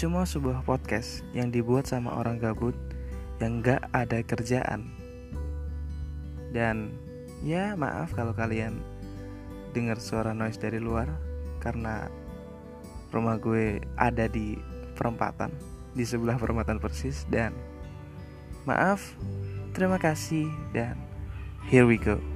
cuma sebuah podcast yang dibuat sama orang gabut yang gak ada kerjaan. Dan ya maaf kalau kalian dengar suara noise dari luar karena rumah gue ada di perempatan di sebelah perempatan persis dan maaf terima kasih dan here we go